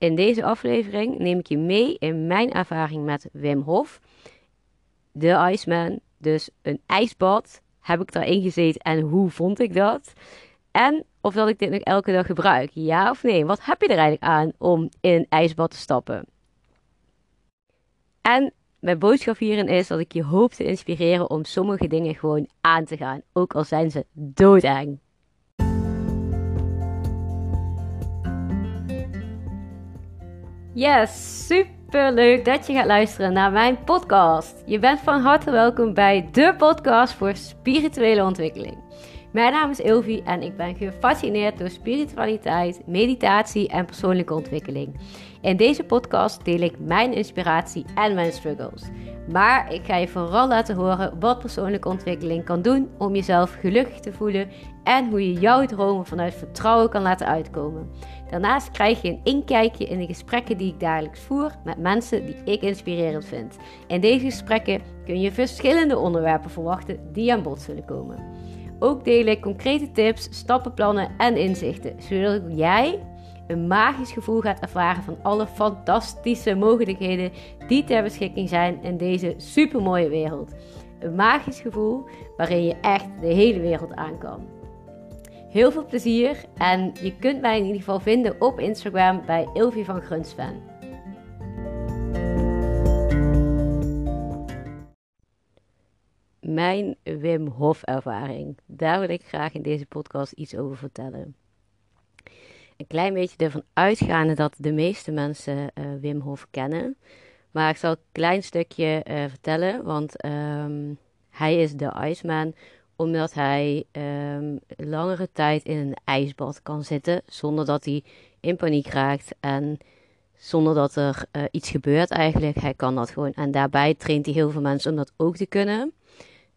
In deze aflevering neem ik je mee in mijn ervaring met Wim Hof, de Iceman. Dus een ijsbad. Heb ik daarin gezeten en hoe vond ik dat? En of dat ik dit nog elke dag gebruik. Ja of nee? Wat heb je er eigenlijk aan om in een ijsbad te stappen? En mijn boodschap hierin is dat ik je hoop te inspireren om sommige dingen gewoon aan te gaan. Ook al zijn ze doodeng. Yes, super leuk dat je gaat luisteren naar mijn podcast. Je bent van harte welkom bij de podcast voor spirituele ontwikkeling. Mijn naam is Ilvi en ik ben gefascineerd door spiritualiteit, meditatie en persoonlijke ontwikkeling. In deze podcast deel ik mijn inspiratie en mijn struggles. Maar ik ga je vooral laten horen wat persoonlijke ontwikkeling kan doen om jezelf gelukkig te voelen en hoe je jouw dromen vanuit vertrouwen kan laten uitkomen. Daarnaast krijg je een inkijkje in de gesprekken die ik dagelijks voer met mensen die ik inspirerend vind. In deze gesprekken kun je verschillende onderwerpen verwachten die aan bod zullen komen. Ook deel ik concrete tips, stappenplannen en inzichten, zodat jij een magisch gevoel gaat ervaren van alle fantastische mogelijkheden die ter beschikking zijn in deze supermooie wereld. Een magisch gevoel waarin je echt de hele wereld aan kan. Heel veel plezier en je kunt mij in ieder geval vinden op Instagram bij Ilvi van Grunsven. Mijn Wim Hof ervaring. Daar wil ik graag in deze podcast iets over vertellen. Een klein beetje ervan uitgaande dat de meeste mensen uh, Wim Hof kennen. Maar ik zal een klein stukje uh, vertellen, want um, hij is de Iceman omdat hij um, langere tijd in een ijsbad kan zitten zonder dat hij in paniek raakt en zonder dat er uh, iets gebeurt eigenlijk. Hij kan dat gewoon. En daarbij traint hij heel veel mensen om dat ook te kunnen.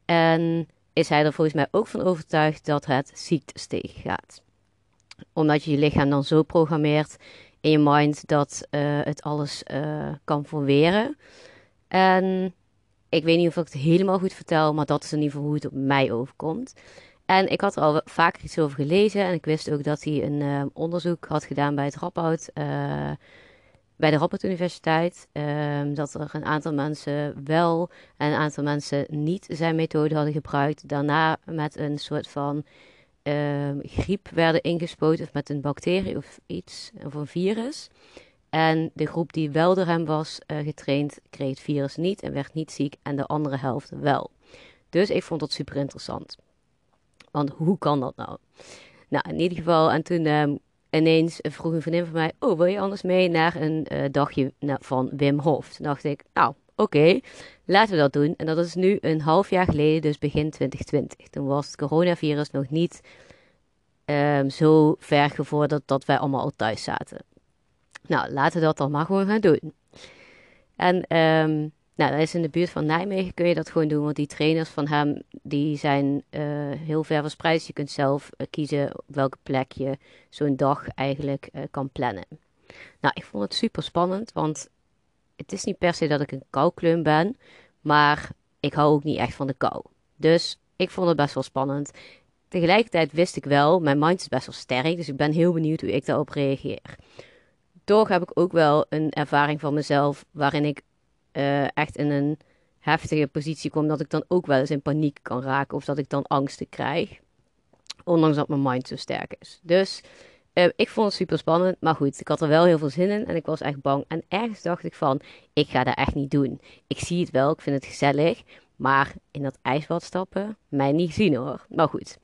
En is hij er volgens mij ook van overtuigd dat het ziektes tegengaat. Omdat je je lichaam dan zo programmeert in je mind dat uh, het alles uh, kan verweren. En ik weet niet of ik het helemaal goed vertel, maar dat is in ieder geval hoe het op mij overkomt. En ik had er al vaker iets over gelezen en ik wist ook dat hij een uh, onderzoek had gedaan bij het uh, bij de Radboud Universiteit. Uh, dat er een aantal mensen wel en een aantal mensen niet zijn methode hadden gebruikt. Daarna met een soort van ehm, griep werden ingespoten of met een bacterie of iets, of een virus. En de groep die wel door hem was uh, getraind, kreeg het virus niet en werd niet ziek. En de andere helft wel. Dus ik vond dat super interessant. Want hoe kan dat nou? Nou, in ieder geval, en toen uh, ineens vroeg een vriendin van mij: Oh, wil je anders mee naar een uh, dagje van Wim Hof? Toen dacht ik: Nou, oké, laten we dat doen. En dat is nu een half jaar geleden, dus begin 2020. Toen was het coronavirus nog niet um, zo ver gevorderd dat wij allemaal al thuis zaten. Nou, laten we dat dan maar gewoon gaan doen. En um, nou, dat is in de buurt van Nijmegen kun je dat gewoon doen, want die trainers van hem die zijn uh, heel ver verspreid. Dus je kunt zelf uh, kiezen op welke plek je zo'n dag eigenlijk uh, kan plannen. Nou, ik vond het super spannend, want het is niet per se dat ik een koukleum ben, maar ik hou ook niet echt van de kou. Dus ik vond het best wel spannend. Tegelijkertijd wist ik wel, mijn mind is best wel sterk, dus ik ben heel benieuwd hoe ik daarop reageer toch heb ik ook wel een ervaring van mezelf waarin ik uh, echt in een heftige positie kom dat ik dan ook wel eens in paniek kan raken of dat ik dan angsten krijg. Ondanks dat mijn mind zo sterk is. Dus uh, ik vond het super spannend, maar goed, ik had er wel heel veel zin in en ik was echt bang. En ergens dacht ik van, ik ga dat echt niet doen. Ik zie het wel, ik vind het gezellig, maar in dat ijsbad stappen, mij niet zien hoor. Maar goed,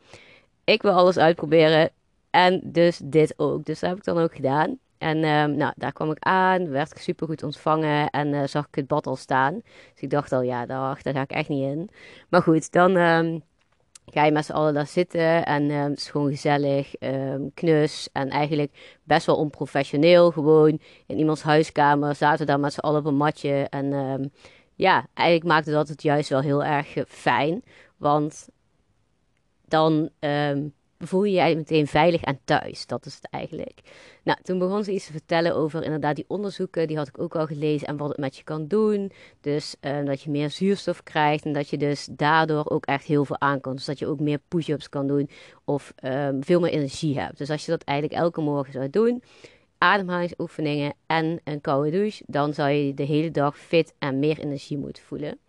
ik wil alles uitproberen en dus dit ook. Dus dat heb ik dan ook gedaan. En um, nou, daar kwam ik aan, werd ik super goed ontvangen en uh, zag ik het bad al staan. Dus ik dacht al, ja, daar, ga ik echt niet in. Maar goed, dan um, ga je met z'n allen daar zitten en um, het is gewoon gezellig, knus en eigenlijk best wel onprofessioneel. Gewoon in iemands huiskamer zaten we daar met z'n allen op een matje. En ja, eigenlijk maakte dat het juist wel heel erg fijn, want dan voel je je meteen veilig en thuis. Dat is het eigenlijk. Nou, toen begon ze iets te vertellen over inderdaad die onderzoeken. Die had ik ook al gelezen en wat het met je kan doen. Dus uh, dat je meer zuurstof krijgt en dat je dus daardoor ook echt heel veel aan kan. Dus dat je ook meer push-ups kan doen of um, veel meer energie hebt. Dus als je dat eigenlijk elke morgen zou doen, ademhalingsoefeningen en een koude douche, dan zou je de hele dag fit en meer energie moeten voelen.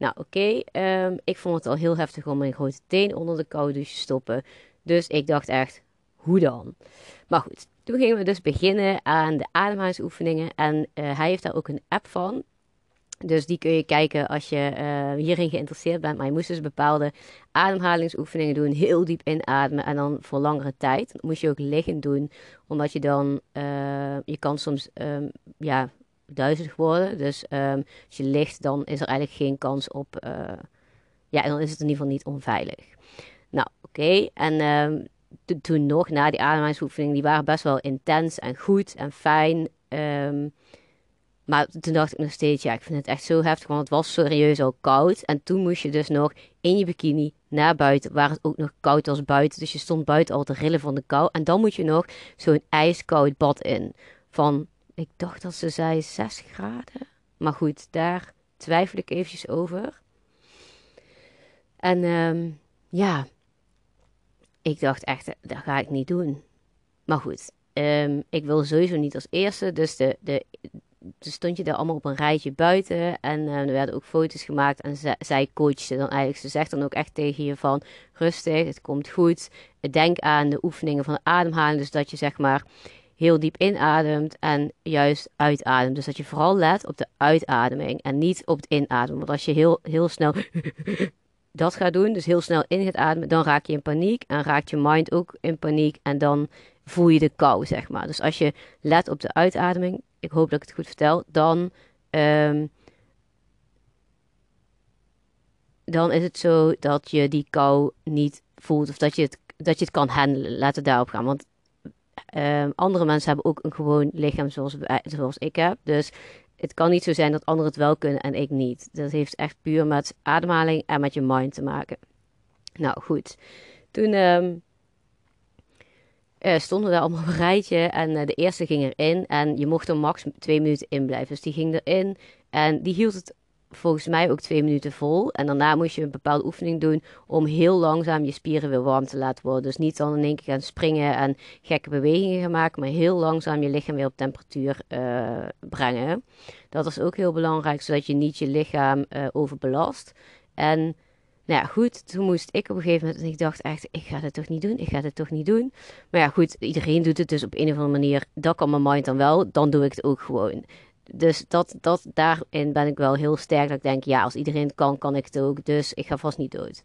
Nou, oké, ehm, ik vond het al heel heftig om mijn grote teen onder de koude douche te stoppen. Dus ik dacht echt, hoe dan? Maar goed, toen gingen we dus beginnen aan de ademhalingsoefeningen. En eh, hij heeft daar ook een app van. Dus die kun je kijken als je uh, hierin geïnteresseerd bent. Maar je moest dus bepaalde ademhalingsoefeningen doen. Heel diep inademen en dan voor langere tijd. Dat moest je ook liggend doen. Omdat je dan, uh, je kan soms um, ja, duizelig worden. Dus um, als je ligt, dan is er eigenlijk geen kans op, ja, dan is het in ieder geval niet onveilig. Oké. En um, toen nog, na die ademhalingsoefeningen, die waren best wel intens en goed en fijn. Um, maar toen dacht ik nog steeds, ja, ik vind het echt zo heftig, want het was serieus al koud. En toen moest je dus nog in je bikini naar buiten, waar het ook nog koud was buiten. Dus je stond buiten al te rillen van de kou. En dan moet je nog zo'n ijskoud bad in. Van, ik dacht dat ze zei 6 graden. Maar goed, daar twijfel ik eventjes over. En um, ja, ik dacht echt, dat ga ik niet doen. Maar goed, um, ik wil sowieso niet als eerste. Dus de, de, stond je daar allemaal op een rijtje buiten. En uh, er werden ook foto's gemaakt. En ze, zij coachte dan eigenlijk. Ze zegt dan ook echt tegen je van rustig, het komt goed. Denk aan de oefeningen van de ademhaling. Dus dat je zeg maar heel diep inademt en juist uitademt. Dus dat je vooral let op de uitademing en niet op het inademen. Want als je heel, heel snel dat gaat doen, dus heel snel in gaat ademen, dan raak je in paniek en raakt je mind ook in paniek en dan voel je de kou, zeg maar. Dus als je let op de uitademing, ik hoop dat ik het goed vertel, dan, um, dan is het zo dat je die kou niet voelt of dat je het, dat je het kan handelen. Laat het daarop gaan, want um, andere mensen hebben ook een gewoon lichaam zoals, zoals ik heb. Dus het kan niet zo zijn dat anderen het wel kunnen en ik niet. Dat heeft echt puur met ademhaling en met je mind te maken. Nou goed, toen um, uh, stonden we daar allemaal op een rijtje en uh, de eerste ging erin en je mocht er max twee minuten in blijven. Dus die ging erin en die hield het volgens mij ook twee minuten vol. En daarna moest je een bepaalde oefening doen om heel langzaam je spieren weer warm te laten worden. Dus niet dan in één keer gaan springen en gekke bewegingen gaan maken, maar heel langzaam je lichaam weer op temperatuur uh, brengen. Dat is ook heel belangrijk, zodat je niet je lichaam uh, overbelast. En nou ja, goed, toen moest ik op een gegeven moment, en ik dacht echt, ik ga dit toch niet doen, ik ga dit toch niet doen. Maar ja, goed, iedereen doet het dus op een of andere manier. Dat kan mijn mind dan wel, dan doe ik het ook gewoon dus dat, dat, daarin ben ik wel heel sterk. Dat ik denk, ja, als iedereen het kan, kan ik het ook. Dus ik ga vast niet dood.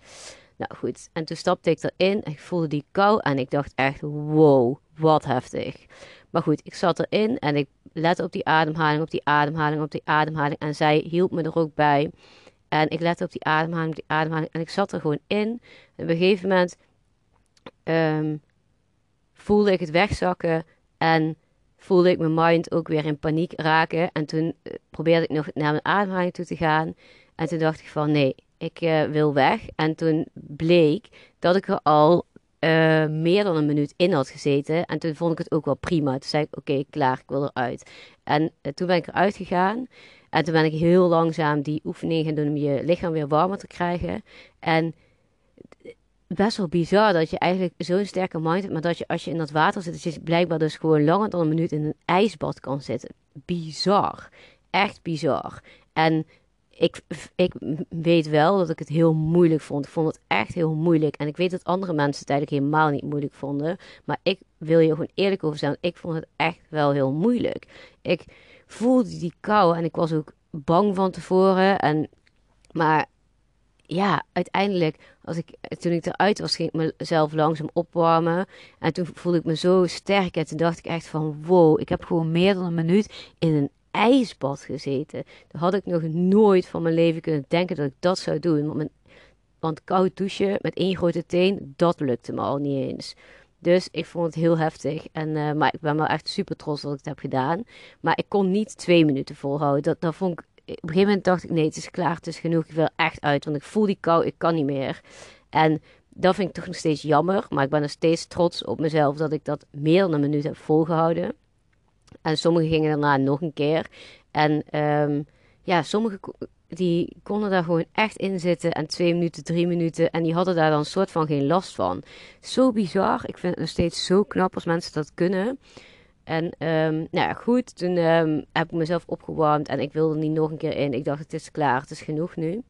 Nou goed, en toen stapte ik erin. En ik voelde die kou. En ik dacht echt, wow, wat heftig. Maar goed, ik zat erin en ik lette op die ademhaling, op die ademhaling, op die ademhaling. En zij hielp me er ook bij. En ik lette op die ademhaling, op die ademhaling. En ik zat er gewoon in. En op een gegeven moment um, voelde ik het wegzakken. En voelde ik mijn mind ook weer in paniek raken. En toen uh, probeerde ik nog naar mijn ademhaling toe te gaan. En toen dacht ik van nee, ik uh, wil weg. En toen bleek dat ik er al uh, meer dan een minuut in had gezeten. En toen vond ik het ook wel prima. Toen zei ik oké, klaar, ik wil eruit. En toen ben ik eruit gegaan. En toen ben ik heel langzaam die oefening gaan doen om je lichaam weer warmer te krijgen. En best wel bizar dat je eigenlijk zo'n sterke mind hebt, maar dat je als je in dat water zit, dat je blijkbaar dus gewoon langer dan een minuut in een ijsbad kan zitten. Bizar. Echt bizar. En ik, ik weet wel dat ik het heel moeilijk vond. Ik vond het echt heel moeilijk. En ik weet dat andere mensen het eigenlijk helemaal niet moeilijk vonden. Maar ik wil je gewoon eerlijk over zijn. Ik vond het echt wel heel moeilijk. Ik voelde die kou en ik was ook bang van tevoren. En, maar ja, uiteindelijk, als ik, toen ik eruit was, ging ik mezelf langzaam opwarmen. En toen voelde ik me zo sterk. En toen dacht ik echt van, wow, ik heb gewoon meer dan een minuut in een ijsbad gezeten. Dat had ik nog nooit van mijn leven kunnen denken dat ik dat zou doen. Want, mijn, want koud douchen met één grote teen, dat lukte me al niet eens. Dus ik vond het heel heftig. En, uh, maar ik ben wel echt super trots dat ik het heb gedaan. Maar ik kon niet twee minuten volhouden. Dat, dat vond ik een gegeven moment dacht ik, nee, het is klaar, het is genoeg. Ik wil echt uit, want ik voel die kou, ik kan niet meer. En dat vind ik toch nog steeds jammer. Maar ik ben nog steeds trots op mezelf dat ik dat meer dan een minuut heb volgehouden. En sommigen gingen daarna nog een keer. En um, ja, sommigen die konden daar gewoon echt in zitten. En twee minuten, drie minuten. En die hadden daar dan soort van geen last van. Zo bizar. Ik vind het nog steeds zo knap als mensen dat kunnen. En um, nou ja, goed, toen um, heb ik mezelf opgewarmd en ik wilde niet nog een keer in. Ik dacht, het is klaar, het is genoeg nu.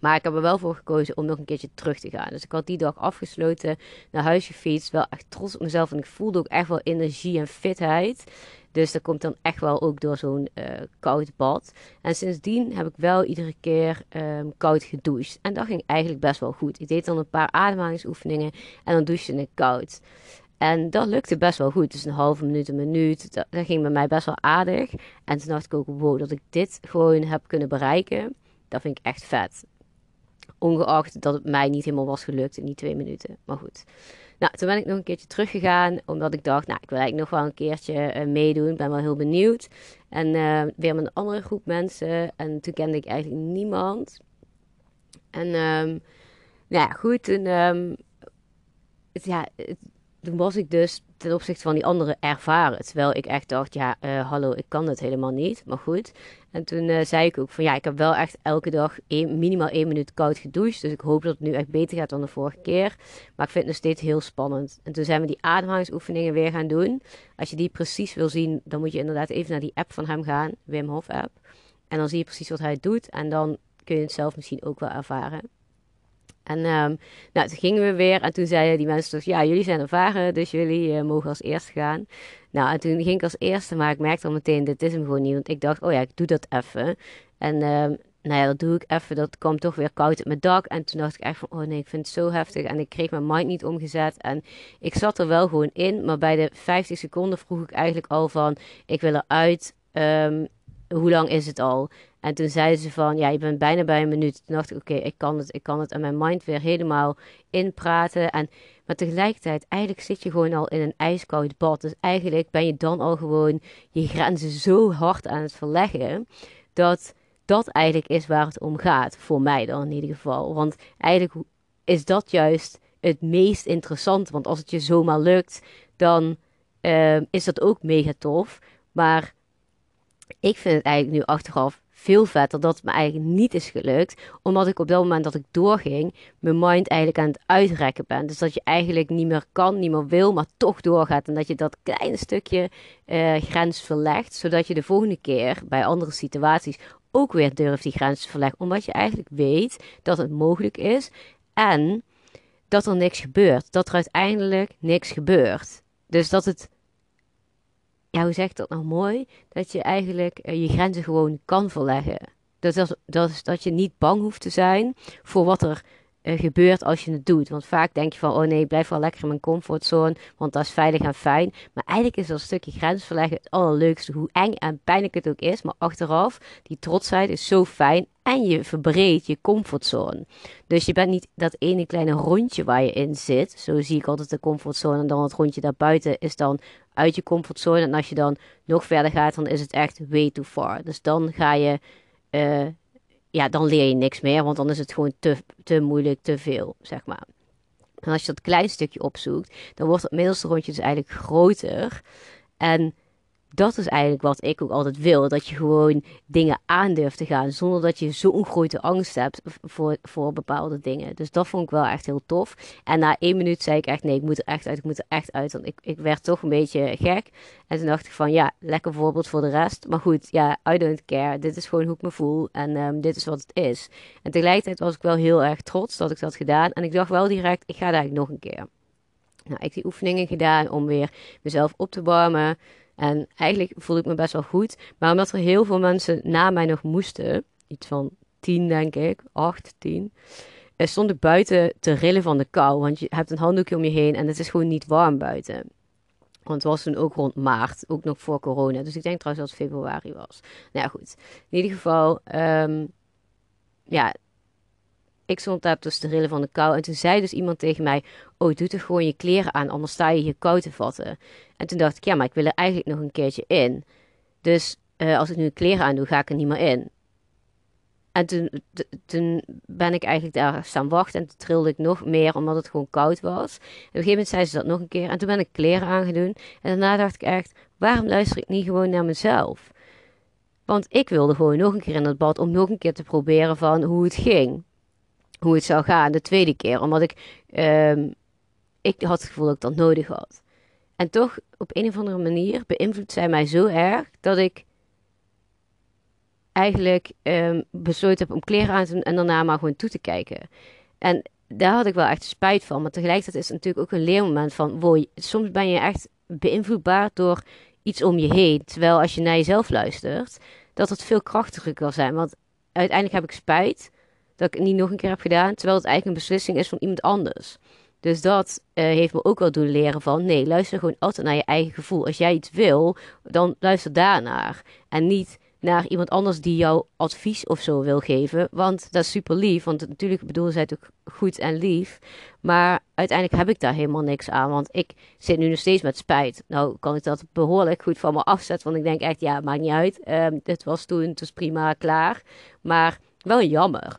Maar ik heb er wel voor gekozen om nog een keertje terug te gaan. Dus ik had die dag afgesloten, naar huis gefietst. Wel echt trots op mezelf. En ik voelde ook echt wel energie en fitheid. Dus dat komt dan echt wel ook door zo'n uh, koud bad. En sindsdien heb ik wel iedere keer um, koud gedoucht. En dat ging eigenlijk best wel goed. Ik deed dan een paar ademhalingsoefeningen en dan douchte ik koud. En dat lukte best wel goed. Dus een halve minuut, een minuut. Dat, ging bij mij best wel aardig. En toen dacht ik ook, wow, dat ik dit gewoon heb kunnen bereiken. Dat vind ik echt vet. Ongeacht dat het mij niet helemaal was gelukt in die twee minuten. Maar goed. Nou, toen ben ik nog een keertje teruggegaan. Omdat ik dacht, nou, ik wil eigenlijk nog wel een keertje uh, meedoen. Ik ben wel heel benieuwd. En uh, weer met een andere groep mensen. En toen kende ik eigenlijk niemand. En um, nou ja, goed. Um, het, ja, toen was ik dus ten opzichte van die anderen ervaren. Terwijl ik echt dacht, ja, uh, hallo, ik kan het helemaal niet. Maar goed. En toen uh, zei ik ook van, ja, ik heb wel echt elke dag minimaal één minuut koud gedoucht. Dus ik hoop dat het nu echt beter gaat dan de vorige keer. Maar ik vind het nog steeds heel spannend. En toen zijn we die ademhalingsoefeningen weer gaan doen. Als je die precies wil zien, dan moet je inderdaad even naar die app van hem gaan. Wim Hof app. En dan zie je precies wat hij doet. En dan kun je het zelf misschien ook wel ervaren. En um, nou, toen gingen we weer en toen zeiden die mensen dus, ja, jullie zijn ervaren, dus jullie uh, mogen als eerste gaan. Nou, en toen ging ik als eerste, maar ik merkte al meteen, dit is hem gewoon niet. Want ik dacht, oh ja, ik doe dat even. En um, nou ja, dat doe ik even. Dat kwam toch weer koud op mijn dak. En toen dacht ik echt van, oh nee, ik vind het zo heftig. En ik kreeg mijn mind niet omgezet. En ik zat er wel gewoon in. Maar bij de 50 seconden vroeg ik eigenlijk al van, ik wil eruit. Um, hoe lang is het al? En toen zeiden ze van, ja, je bent bijna bij een minuut. Toen dacht ik, oké, ik kan het, ik kan het. En mijn mind weer helemaal inpraten. En, maar tegelijkertijd, eigenlijk zit je gewoon al in een ijskoud bad. Dus eigenlijk ben je dan al gewoon je grenzen zo hard aan het verleggen. Dat dat eigenlijk is waar het om gaat. Voor mij dan in ieder geval. Want eigenlijk is dat juist het meest interessant. Want als het je zomaar lukt, dan uh, is dat ook mega tof. Maar ik vind het eigenlijk nu achteraf veel vetter dat het me eigenlijk niet is gelukt. Omdat ik op dat moment dat ik doorging, mijn mind eigenlijk aan het uitrekken ben. Dus dat je eigenlijk niet meer kan, niet meer wil, maar toch doorgaat. En dat je dat kleine stukje uh, grens verlegt. Zodat je de volgende keer bij andere situaties ook weer durft die grens te verleggen. Omdat je eigenlijk weet dat het mogelijk is. En dat er niks gebeurt. Dat er uiteindelijk niks gebeurt. Dus dat het ja, hoe zeg ik dat nou mooi? Dat je eigenlijk uh, je grenzen gewoon kan verleggen. Dat, is, dat, is, dat je niet bang hoeft te zijn voor wat er uh, gebeurt als je het doet. Want vaak denk je van, oh nee, blijf wel lekker in mijn comfortzone, want dat is veilig en fijn. Maar eigenlijk is dat stukje grens verleggen het allerleukste, hoe eng en pijnlijk het ook is. Maar achteraf, die trotsheid is zo fijn en je verbreedt je comfortzone. Dus je bent niet dat ene kleine rondje waar je in zit. Zo zie ik altijd de comfortzone. En dan het rondje daarbuiten is dan uit je comfortzone. En als je dan nog verder gaat, dan is het echt way too far. Dus dan ga je, uh, ja, dan leer je niks meer. Want dan is het gewoon te, te moeilijk, te veel, zeg maar. En als je dat klein stukje opzoekt, dan wordt het middelste rondje dus eigenlijk groter. En dat is eigenlijk wat ik ook altijd wil. Dat je gewoon dingen aandurft te gaan. Zonder dat je zo'n grote angst hebt voor, voor bepaalde dingen. Dus dat vond ik wel echt heel tof. En na één minuut zei ik echt: nee, ik moet er echt uit. Ik moet er echt uit. Want ik, ik werd toch een beetje gek. En toen dacht ik van ja, lekker voorbeeld voor de rest. Maar goed, ja, I don't care. Dit is gewoon hoe ik me voel. En um, dit is wat het is. En tegelijkertijd was ik wel heel erg trots dat ik dat gedaan. En ik dacht wel direct: ik ga het eigenlijk nog een keer. Nou, ik die oefeningen gedaan om weer mezelf op te warmen. En eigenlijk voelde ik me best wel goed. Maar omdat er heel veel mensen na mij nog moesten, iets van tien denk ik, acht, tien, eh, stond ik buiten te rillen van de kou. Want je hebt een handdoekje om je heen en het is gewoon niet warm buiten. Want het was toen ook rond maart, ook nog voor corona. Dus ik denk trouwens dat het februari was. Nou ja, goed. In ieder geval, um, ja, ik stond daar tussen de rillen van de kou. En toen zei dus iemand tegen mij: Oh, doe toch gewoon je kleren aan, anders sta je hier kou te vatten. En toen dacht ik: Ja, maar ik wil er eigenlijk nog een keertje in. Dus uh, als ik nu kleren aan doe, ga ik er niet meer in. En toen, toen ben ik eigenlijk daar staan wachten. En toen trilde ik nog meer, omdat het gewoon koud was. En op een gegeven moment zei ze dat nog een keer. En toen ben ik kleren aangedoen. En daarna dacht ik echt: waarom luister ik niet gewoon naar mezelf? Want ik wilde gewoon nog een keer in het bad om nog een keer te proberen van hoe het ging hoe het zou gaan de tweede keer. Omdat ik, um, ik had het gevoel dat ik dat nodig had. En toch, op een of andere manier, beïnvloedt zij mij zo erg dat ik eigenlijk um, besloten heb om kleren aan te doen en daarna maar gewoon toe te kijken. En daar had ik wel echt spijt van. Maar tegelijkertijd is het natuurlijk ook een leermoment van, wow, soms ben je echt beïnvloedbaar door iets om je heen. Terwijl als je naar jezelf luistert, dat het veel krachtiger kan zijn. Want uiteindelijk heb ik spijt dat ik het niet nog een keer heb gedaan, terwijl het eigenlijk een beslissing is van iemand anders. Dus dat uh, heeft me ook wel doen leren van nee, luister gewoon altijd naar je eigen gevoel. Als jij iets wil, dan luister daarnaar. En niet naar iemand anders die jou advies of zo wil geven. Want dat is super lief. Want natuurlijk bedoelen zij het ook goed en lief. Maar uiteindelijk heb ik daar helemaal niks aan. Want ik zit nu nog steeds met spijt. Nou kan ik dat behoorlijk goed van me afzetten. Want ik denk echt, ja, maakt niet uit. Um, dit was toen, was prima, klaar. Maar wel jammer.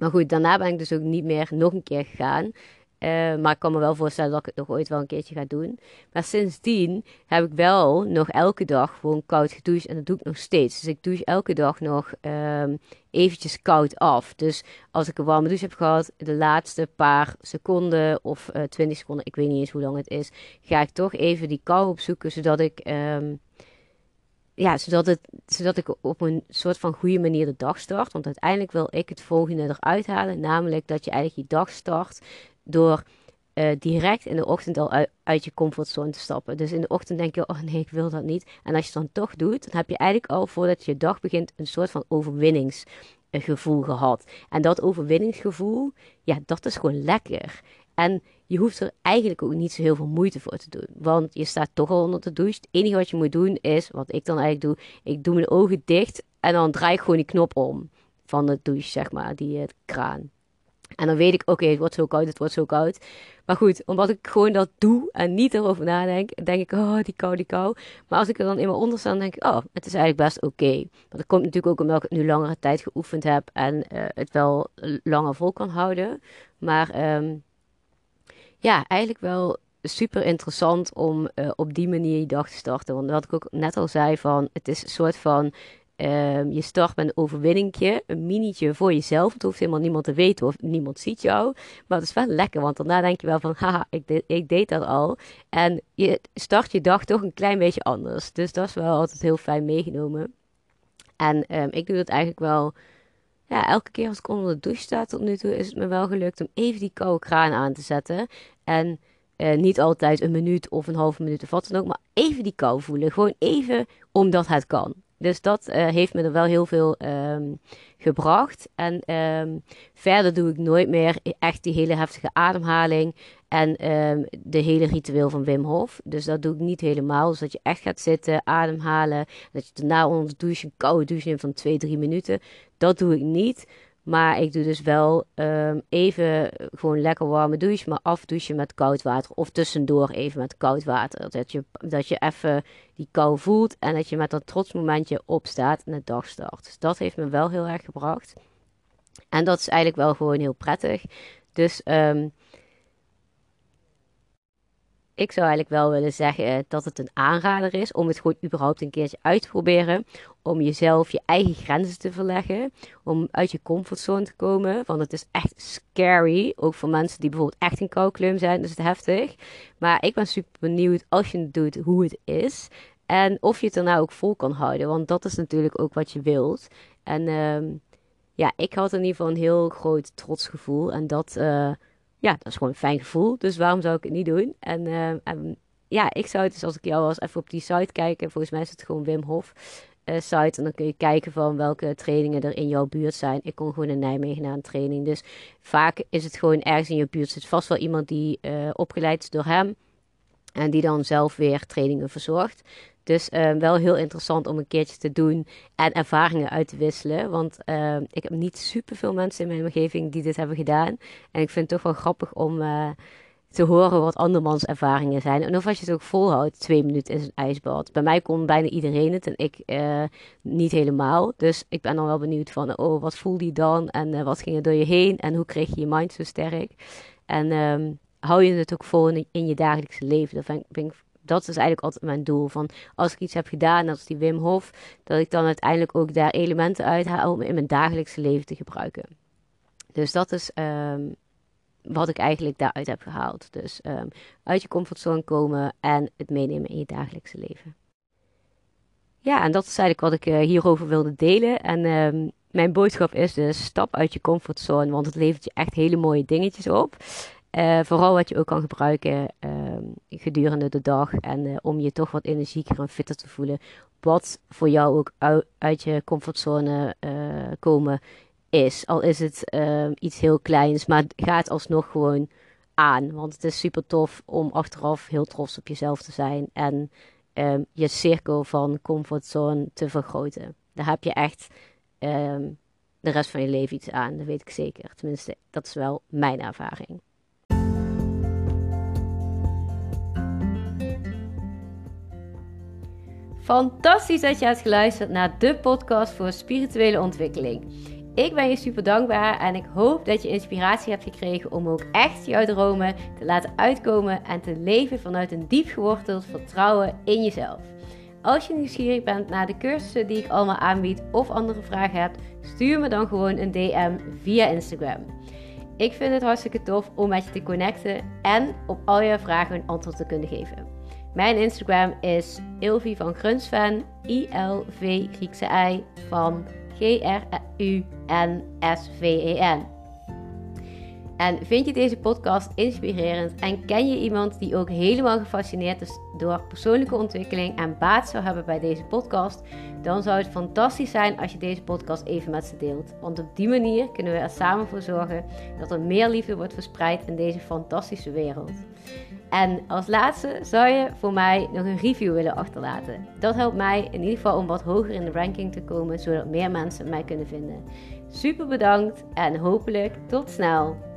Maar goed, daarna ben ik dus ook niet meer nog een keer gegaan. Uh, maar ik kan me wel voorstellen dat ik het nog ooit wel een keertje ga doen. Maar sindsdien heb ik wel nog elke dag gewoon koud gedoucht. En dat doe ik nog steeds. Dus ik douche elke dag nog um, eventjes koud af. Dus als ik een warme douche heb gehad, de laatste paar seconden of uh, eh, 20 seconden, ik weet niet eens hoe lang het is, ga ik toch even die kou opzoeken. Zodat ik. Um, ja, zodat, het, zodat ik op een soort van goede manier de dag start. Want uiteindelijk wil ik het volgende eruit halen. Namelijk dat je eigenlijk je dag start door uh, direct in de ochtend al uit, uit, je comfortzone te stappen. Dus in de ochtend denk je, oh nee, ik wil dat niet. En als je het dan toch doet, dan heb je eigenlijk al voordat je dag begint een soort van overwinningsgevoel gehad. En dat overwinningsgevoel, ja, dat is gewoon lekker. En je hoeft er eigenlijk ook niet zo heel veel moeite voor te doen. Want je staat toch al onder de douche. Het enige wat je moet doen is, wat ik dan eigenlijk doe, ik doe mijn ogen dicht en dan draai ik gewoon die knop om van de douche, zeg maar, die uh, kraan. En dan weet ik, oké, het wordt zo koud, het wordt zo koud. Maar goed, omdat ik gewoon dat doe en niet erover nadenk, denk ik, oh, die kou, die kou. Maar als ik er dan eenmaal onder sta, dan denk ik, oh, het is eigenlijk best oké. Okay. Dat komt natuurlijk ook omdat ik het nu langere tijd geoefend heb en uh, het wel langer vol kan houden. Maar um, ja, eigenlijk wel super interessant om uh, op die manier je dag te starten. Want wat ik ook net al zei, van, het is een soort van Um, je start met een overwinningje, een minietje voor jezelf. Het hoeft helemaal niemand te weten of niemand ziet jou. Maar het is wel lekker, want daarna denk je wel van, haha, ik, ik deed dat al. En je start je dag toch een klein beetje anders. Dus dat is wel altijd heel fijn meegenomen. En um, ik doe dat eigenlijk wel, ja, elke keer als ik onder de douche sta tot nu toe, is het me wel gelukt om even die koude kraan aan te zetten. En uh, niet altijd een minuut of een halve minuut of wat dan ook, maar even die kou voelen. Gewoon even omdat het kan. Dus dat uh, heeft me er wel heel veel um, gebracht. En um, verder doe ik nooit meer echt die hele heftige ademhaling en um, de hele ritueel van Wim Hof. Dus dat doe ik niet helemaal. Dus dat je echt gaat zitten, ademhalen. Dat je daarna onder de douche een koude douche neemt van 2, 3 minuten. Dat doe ik niet. Maar ik doe dus wel um, even gewoon lekker warme douche, maar afdouchen met koud water. Of tussendoor even met koud water. Dat je, dat je even die kou voelt en dat je met dat trotsmomentje opstaat en de dag start. Dus dat heeft me wel heel erg gebracht. En dat is eigenlijk wel gewoon heel prettig. Dus um, ik zou eigenlijk wel willen zeggen dat het een aanrader is om het gewoon überhaupt een keertje uit te proberen. Om jezelf je eigen grenzen te verleggen. Om uit je comfortzone te komen. Want het is echt scary. Ook voor mensen die bijvoorbeeld echt een koukleum zijn. Dus het heftig. Maar ik ben super benieuwd als je het doet hoe het is. En of je het er nou ook vol kan houden. Want dat is natuurlijk ook wat je wilt. En uh, ja, ik had in ieder geval een heel groot trotsgevoel. En dat... Uh, ja, dat is gewoon een fijn gevoel. Dus waarom zou ik het niet doen? En, uh, en ja, ik zou het dus als ik jou was even op die site kijken. Volgens mij is het gewoon Wim Hof uh, site. En dan kun je kijken van welke trainingen er in jouw buurt zijn. Ik kom gewoon in Nijmegen naar een training. Dus vaak is het gewoon ergens in je buurt. zit vast wel iemand die uh, opgeleid is door hem. En die dan zelf weer trainingen verzorgt. Dus uh, wel heel interessant om een keertje te doen en ervaringen uit te wisselen. Want uh, ik heb niet super veel mensen in mijn omgeving die dit hebben gedaan. En ik vind het toch wel grappig om uh, te horen wat andermans ervaringen zijn. En of als je het ook volhoudt, twee minuten in een ijsbad. Bij mij kon bijna iedereen het en ik niet helemaal. Dus ik ben dan wel benieuwd van, oh, wat voelde je dan? En wat ging er door je heen? En hoe kreeg je je mind zo sterk? En um, hou je het ook vol in, je dagelijkse leven? Dat vind ik dat is eigenlijk altijd mijn doel. Van als ik iets heb gedaan, als die Wim Hof, dat ik dan uiteindelijk ook daar elementen uithaal om in mijn dagelijkse leven te gebruiken. Dus dat is um, wat ik eigenlijk daaruit heb gehaald. Dus ehm, uit je comfortzone komen en het meenemen in je dagelijkse leven. Ja, en dat is eigenlijk wat ik uh, hierover wilde delen. En ehm, mijn boodschap is dus stap uit je comfortzone, want het levert je echt hele mooie dingetjes op. Uh, vooral wat je ook kan gebruiken ehm, gedurende de dag en uh, om je toch wat energieker en fitter te voelen. Wat voor jou ook uit, je comfortzone komen is. Al is het ehm, iets heel kleins, maar ga het alsnog gewoon aan. Want het is super tof om achteraf heel trots op jezelf te zijn en um, je cirkel van comfortzone te vergroten. Daar heb je echt de rest van je leven iets aan, dat weet ik zeker. Tenminste, dat is wel mijn ervaring. Fantastisch dat je hebt geluisterd naar de podcast voor spirituele ontwikkeling. Ik ben je super dankbaar en ik hoop dat je inspiratie hebt gekregen om ook echt jouw dromen te laten uitkomen en te leven vanuit een diep geworteld vertrouwen in jezelf. Als je nieuwsgierig bent naar de cursussen die ik allemaal aanbied of andere vragen hebt, stuur me dan gewoon een DM via Instagram. Ik vind het hartstikke tof om met je te connecten en op al je vragen een antwoord te kunnen geven. Mijn Instagram is Ilvi van Grunsven, I-L-V Griekse I van G-R-U-N-S-V-E-N. En vind je deze podcast inspirerend en ken je iemand die ook helemaal gefascineerd is door persoonlijke ontwikkeling en baat zou hebben bij deze podcast, dan zou het fantastisch zijn als je deze podcast even met ze deelt. Want op die manier kunnen we er samen voor zorgen dat er meer liefde wordt verspreid in deze fantastische wereld. En als laatste zou je voor mij nog een review willen achterlaten. Dat helpt mij in ieder geval om wat hoger in de ranking te komen, zodat meer mensen mij kunnen vinden. Super bedankt en hopelijk tot snel.